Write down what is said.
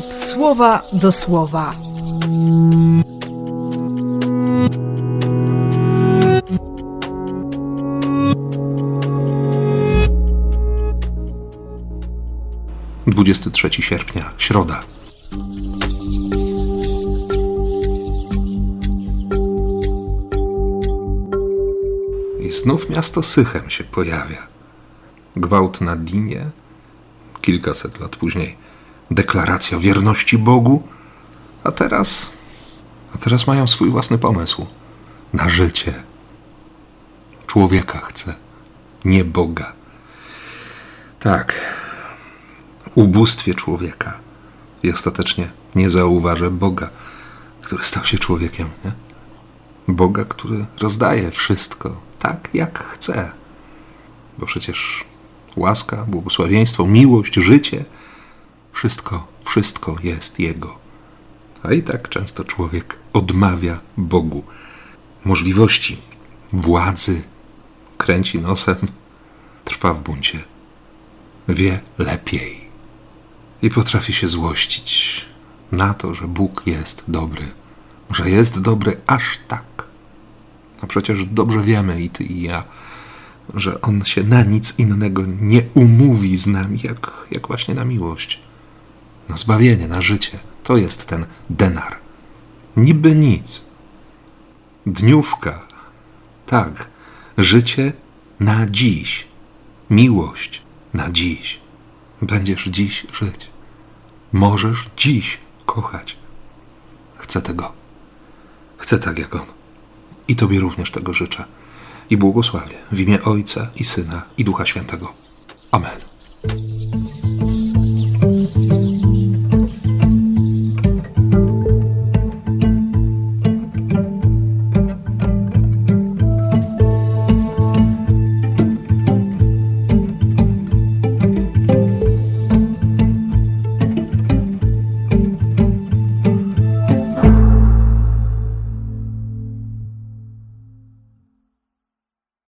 słowa do słowa. Dwudziesty trzeci sierpnia, środa. I znów miasto Sychem się pojawia. Gwałt na Dinie, kilkaset lat później deklaracja wierności Bogu, a teraz, a teraz mają swój własny pomysł na życie. Człowieka chce, nie Boga. Tak, ubóstwie człowieka i ostatecznie nie zauważę Boga, który stał się człowiekiem. Nie? Boga, który rozdaje wszystko tak, jak chce. Bo przecież łaska, błogosławieństwo, miłość, życie wszystko, wszystko jest Jego. A i tak często człowiek odmawia Bogu możliwości, władzy, kręci nosem, trwa w buncie, wie lepiej. I potrafi się złościć na to, że Bóg jest dobry, że jest dobry aż tak. A przecież dobrze wiemy i ty i ja, że On się na nic innego nie umówi z nami, jak, jak właśnie na miłość, na zbawienie, na życie. To jest ten denar. Niby nic. Dniówka. Tak, życie na dziś. Miłość na dziś. Będziesz dziś żyć. Możesz dziś kochać. Chcę tego. Chcę tak jak On. I Tobie również tego życzę. I błogosławię w imię Ojca i Syna i Ducha Świętego. Amen.